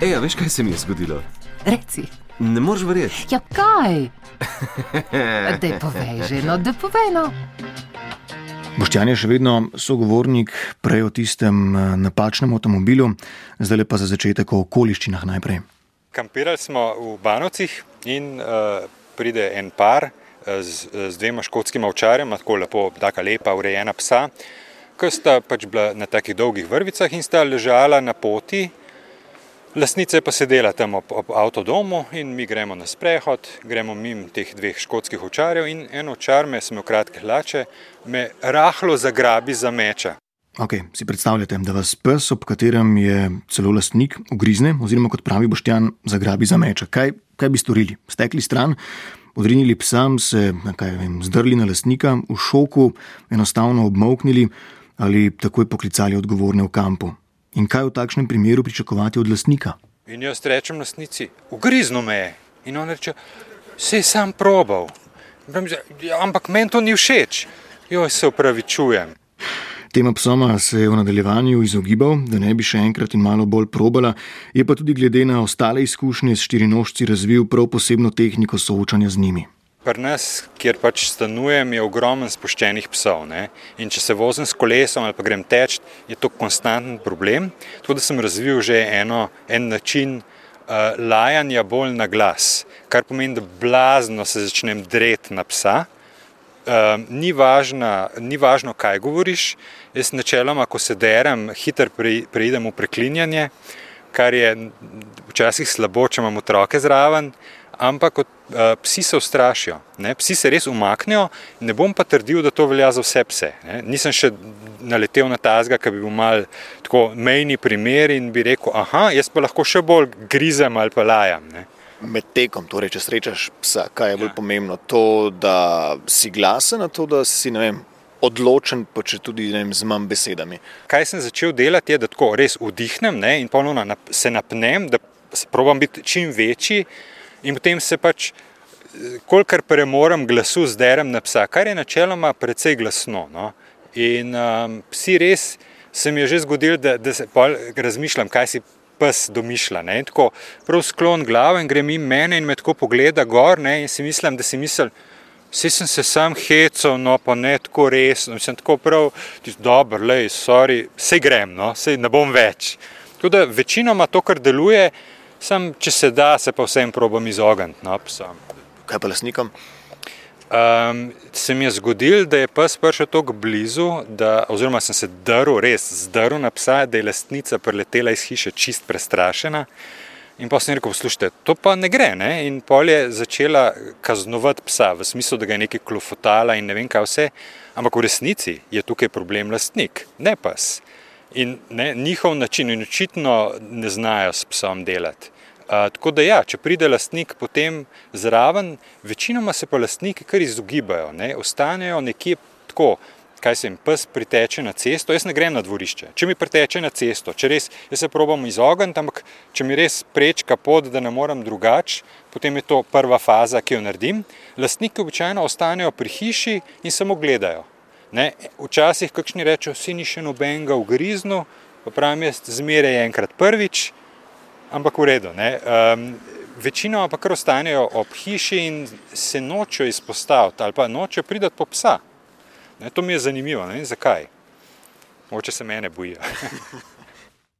Ej, a veš, kaj se mi je zgodilo? Reci. Ne moreš verjeti. Ja, kaj? Da povej že, no, da povej no. Boštjan je še vedno sogovornik, prej o tistem eh, napačnem avtomobilu, zdaj pa za začetek o okoliščinah najprej. Kampirali smo v Banovcih in uh, pride en par uh, z, z dvema škotskima ovčarjema, tako lepo, tako lepa, urejena psa, ki sta pač bila na takih dolgih vrvicah in sta ležala na poti. Lasnica je pa sedela tam ob, ob avtodomu in mi gremo na sprehod, gremo mimo teh dveh škotskih ovčarjev in en ovčar me, sem v kratke hlače, me rahlo zagrabi za meča. Okay, si predstavljate, da vas pes, ob katerem je celo lastnik, ugrizne, oziroma kot pravi Boštjan, zagrabi za meča. Kaj, kaj bi storili? Stekli stran, odrinili psam, se vem, zdrli na lastnika, v šoku, enostavno obmoknili ali takoj poklicali odgovorne v kampu. In kaj v takšnem primeru pričakovati od lastnika? In jaz rečem lastnici, ugrizno me je. In on reče, se je sam probal. Ja, ampak meni to ni všeč. Joj, se upravičujem. Tema psoma se je v nadaljevanju izogibal, da ne bi še enkrat in malo bolj probala, je pa tudi glede na ostale izkušnje s štirinožci razvil prav posebno tehniko soočanja z njimi. Pri nas, kjer pač stanujem, je ogromno spuščenih psov. Ne? In če se vozim s kolesom ali pa grem teč, je to konstanten problem. Tako da sem razvil že eno, en način uh, lajanja bolj na glas, kar pomeni, da blazno se začnem dreti na psa. Uh, ni, važna, ni važno, kaj govoriš. Jaz načeloma, ko se derem, hitro preidem v preklinjanje, kar je včasih slabo, če imam otroke zraven, ampak uh, psi se ustrašijo, ne? psi se res umaknejo. Ne bom pa trdil, da to velja za vse pse. Ne? Nisem še naletel na tazga, ki bi bil mal tako mejni primer in bi rekel, aha, jaz pa lahko še bolj grizem ali pa lajam. Ne? med tekom, torej če srečaš psa, kaj je bolj ja. pomembno? To, da si glasen, to, da si vem, odločen, pa če tudi vem, z manj besedami. Kaj sem začel delati, je, da tako res vdihnem ne, in ponovno se napnem, da probujem biti čim večji in potem se pač. Kolikor premorem glasu, zderem na psa, kar je načeloma precej glasno. No? In um, psi res se mi je že zgodilo, da, da se razmišljam, kaj si pes domišlja. Ne? Tako prav sklon glave in gre mi mene in me tako pogleda gor ne? in si mislim, da si misel, vsi sem se sam hecel, no pa ne tako resno, sem tako prav, dobro, lej, sorry, se grem, no, se ne bom več. Tako da večinoma to, kar deluje, sem, če se da, se pa vsem probam izogniti. No, Kaj pa lasnikom? Um, se mi je zgodilo, da je pes prišel tako blizu, da, oziroma sem se drl, res zdrl na psa, da je lastnica preletela iz hiše čist prestrašena. In pa sem rekel, poslušajte, to pa ne gre. Ne? In pol je začela kaznovati psa, v smislu, da ga je nekaj klofotala in ne vem kaj vse. Ampak v resnici je tukaj problem lastnik, ne pes. In ne, njihov način in očitno ne znajo s psom delati tako da, ja, če pride lastnik potem zraven, večinoma se pa lastniki kar izogibajo, ne, ostanejo nekje tako. Kaj se jim pes priteče na cesto, jaz ne grem na dvorišče. Če mi priteče na cesto, če res se probam izogniti, ampak če mi res prečka pot, da ne morem drugače, potem je to prva faza, ki jo naredim. Lastniki običajno ostanejo pri hiši in samo gledajo. Ne? Včasih kakšni rečejo, si ni še nobenega v griznu, pa pravim, jaz zmeraj enkrat prvič, ampak v redu. Um, večinoma pa kar ostanejo ob hiši in se nočejo izpostaviti ali pa nočejo priti po psa. Ne, to mi je zanimivo, ne, zakaj. Moče se mene bojijo.